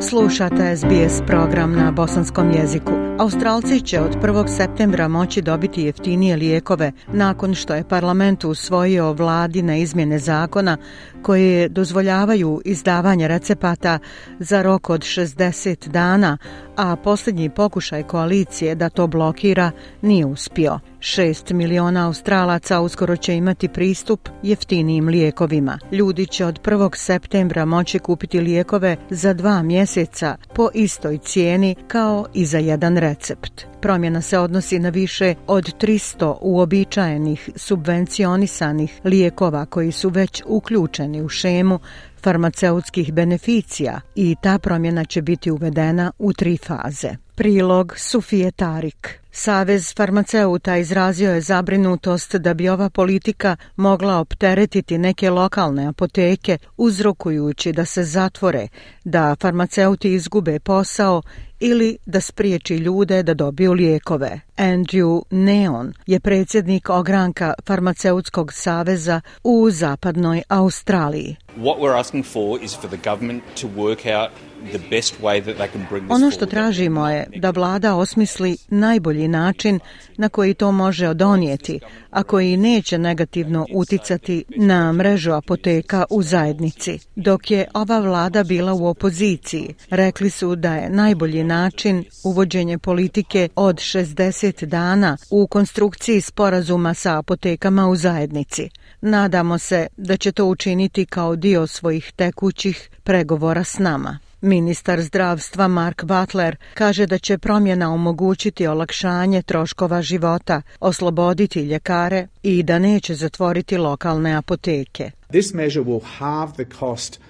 Slušate SBS program na bosanskom jeziku. Australci će od 1. septembra moći dobiti jeftinije lijekove nakon što je parlament usvojio vladi na izmjene zakona koje dozvoljavaju izdavanje recepata za rok od 60 dana, a posljednji pokušaj koalicije da to blokira nije uspio. 6 miliona Australaca uskoro će imati pristup jeftinijim lijekovima. Ljudi će od 1. septembra moći kupiti lijekove za dva mjeseca po istoj cijeni kao i za jedan recept. Promjena se odnosi na više od 300 uobičajenih subvencionisanih lijekova koji su već uključeni u šemu farmaceutskih beneficija i ta promjena će biti uvedena u tri faze. Prilog Sufije Tarik Savez farmaceuta izrazio je zabrinutost da bi ova politika mogla opteretiti neke lokalne apoteke uzrokujući da se zatvore, da farmaceuti izgube posao ili da spriječi ljude da dobiju lijekove. Andrew Neon je predsjednik ogranka Farmaceutskog saveza u zapadnoj Australiji. What we're asking for is for the government to work out Ono što tražimo je da vlada osmisli najbolji način na koji to može odonijeti, a koji neće negativno uticati na mrežu apoteka u zajednici. Dok je ova vlada bila u opoziciji, rekli su da je najbolji način uvođenje politike od 60 dana u konstrukciji sporazuma sa apotekama u zajednici. Nadamo se da će to učiniti kao dio svojih tekućih pregovora s nama. Ministar zdravstva Mark Butler kaže da će promjena omogućiti olakšanje troškova života, osloboditi ljekare i da neće zatvoriti lokalne apoteke. This measure will halve the cost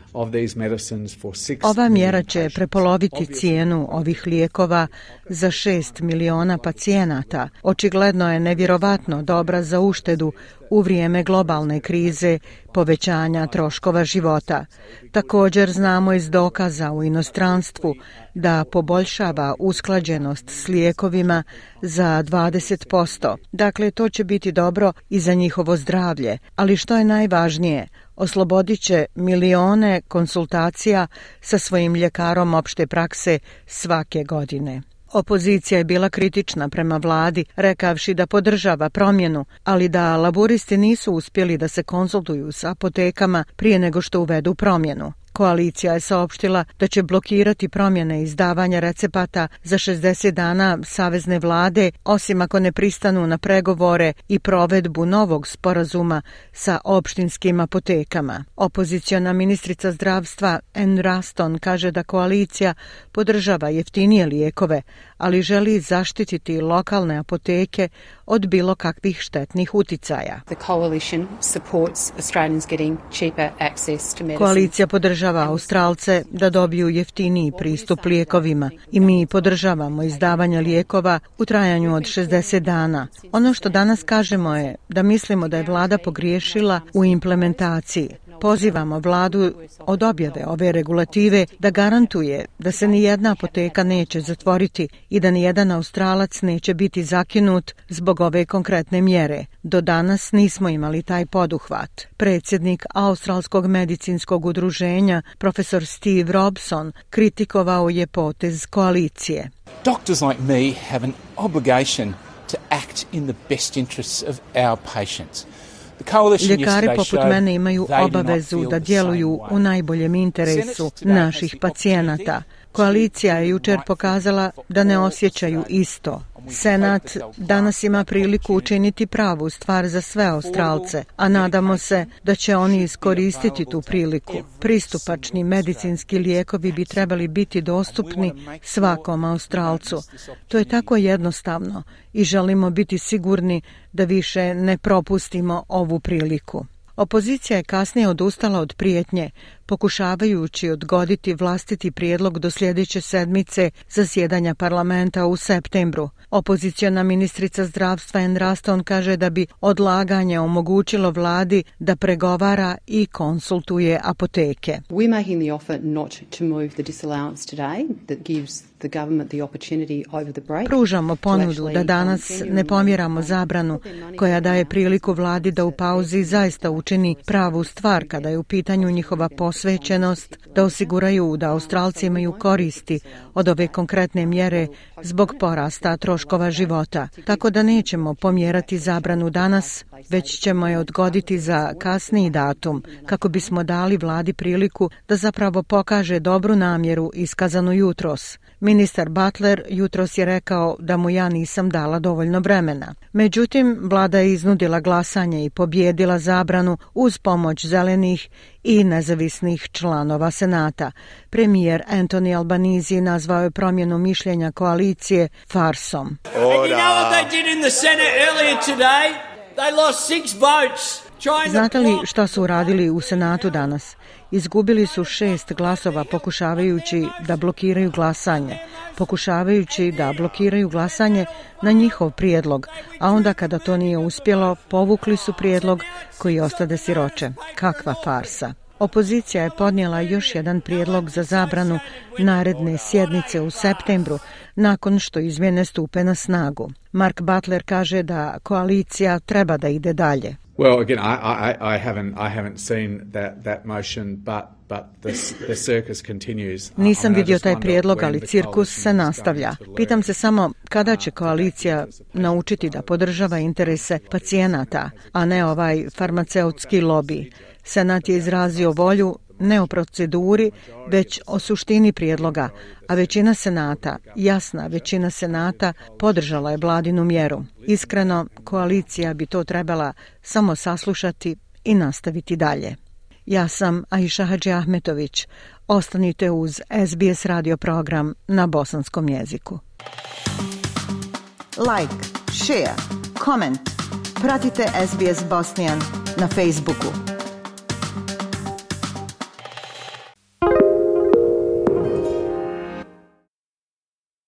Ova mjera će prepoloviti cijenu ovih lijekova za 6 miliona pacijenata. Očigledno je nevjerovatno dobra za uštedu u vrijeme globalne krize povećanja troškova života. Također znamo iz dokaza u inostranstvu da poboljšava usklađenost s lijekovima za 20%. Dakle, to će biti dobro i za njihovo zdravlje. Ali što je najvažnije, oslobodit će milione konsultacija sa svojim ljekarom opšte prakse svake godine. Opozicija je bila kritična prema vladi, rekavši da podržava promjenu, ali da laboristi nisu uspjeli da se konsultuju sa apotekama prije nego što uvedu promjenu. Koalicija je saopštila da će blokirati promjene izdavanja recepata za 60 dana savezne vlade, osim ako ne pristanu na pregovore i provedbu novog sporazuma sa opštinskim apotekama. Opoziciona ministrica zdravstva Anne Raston kaže da koalicija podržava jeftinije lijekove, ali želi zaštititi lokalne apoteke od bilo kakvih štetnih uticaja. Koalicija podržava Australce da dobiju jeftiniji pristup lijekovima i mi podržavamo izdavanje lijekova u trajanju od 60 dana. Ono što danas kažemo je da mislimo da je vlada pogriješila u implementaciji. Pozivamo vladu od objave ove regulative da garantuje da se ni jedna apoteka neće zatvoriti i da ni jedan australac neće biti zakinut zbog ove konkretne mjere. Do danas nismo imali taj poduhvat. Predsjednik Australskog medicinskog udruženja, profesor Steve Robson, kritikovao je potez koalicije. Doctors like me have an obligation to act in the best interests of our patients. Ljekari poput mene imaju obavezu da djeluju u najboljem interesu naših pacijenata. Koalicija je jučer pokazala da ne osjećaju isto. Senat danas ima priliku učiniti pravu stvar za sve Australce, a nadamo se da će oni iskoristiti tu priliku. Pristupačni medicinski lijekovi bi trebali biti dostupni svakom Australcu. To je tako jednostavno i želimo biti sigurni da više ne propustimo ovu priliku. Opozicija je kasnije odustala od prijetnje, pokušavajući odgoditi vlastiti prijedlog do sljedeće sedmice zasjedanja parlamenta u septembru. Opoziciona ministrica zdravstva En Raston kaže da bi odlaganje omogućilo vladi da pregovara i konsultuje apoteke. We're making the offer not to move the disallowance today that gives Pružamo ponudu da danas ne pomjeramo zabranu koja daje priliku vladi da u pauzi zaista učini pravu stvar kada je u pitanju njihova posvećenost, da osiguraju da Australci imaju koristi od ove konkretne mjere zbog porasta troškova života. Tako da nećemo pomjerati zabranu danas, već ćemo je odgoditi za kasniji datum kako bismo dali vladi priliku da zapravo pokaže dobru namjeru iskazanu jutros. Ministar Butler jutros je rekao da mu ja nisam dala dovoljno vremena. Međutim, vlada je iznudila glasanje i pobjedila zabranu uz pomoć zelenih i nezavisnih članova Senata. Premijer Anthony Albanizi nazvao je promjenu mišljenja koalicije farsom. Znate li šta su uradili u Senatu danas? Izgubili su šest glasova pokušavajući da blokiraju glasanje, pokušavajući da blokiraju glasanje na njihov prijedlog, a onda kada to nije uspjelo, povukli su prijedlog koji ostade siroče. Kakva farsa! Opozicija je podnijela još jedan prijedlog za zabranu naredne sjednice u septembru nakon što izmjene stupe na snagu. Mark Butler kaže da koalicija treba da ide dalje. Well, again, I, I, I haven't, I haven't seen that, that motion, but Nisam vidio taj prijedlog, ali cirkus se nastavlja. Pitam se samo kada će koalicija naučiti da podržava interese pacijenata, a ne ovaj farmaceutski lobby. Senat je izrazio volju ne o proceduri, već o suštini prijedloga, a većina senata, jasna većina senata, podržala je vladinu mjeru. Iskreno, koalicija bi to trebala samo saslušati i nastaviti dalje. Ja sam Aisha Hadži Ahmetović. Ostanite uz SBS radio program na bosanskom jeziku. Like, share, comment. Pratite SBS Bosnian na Facebooku.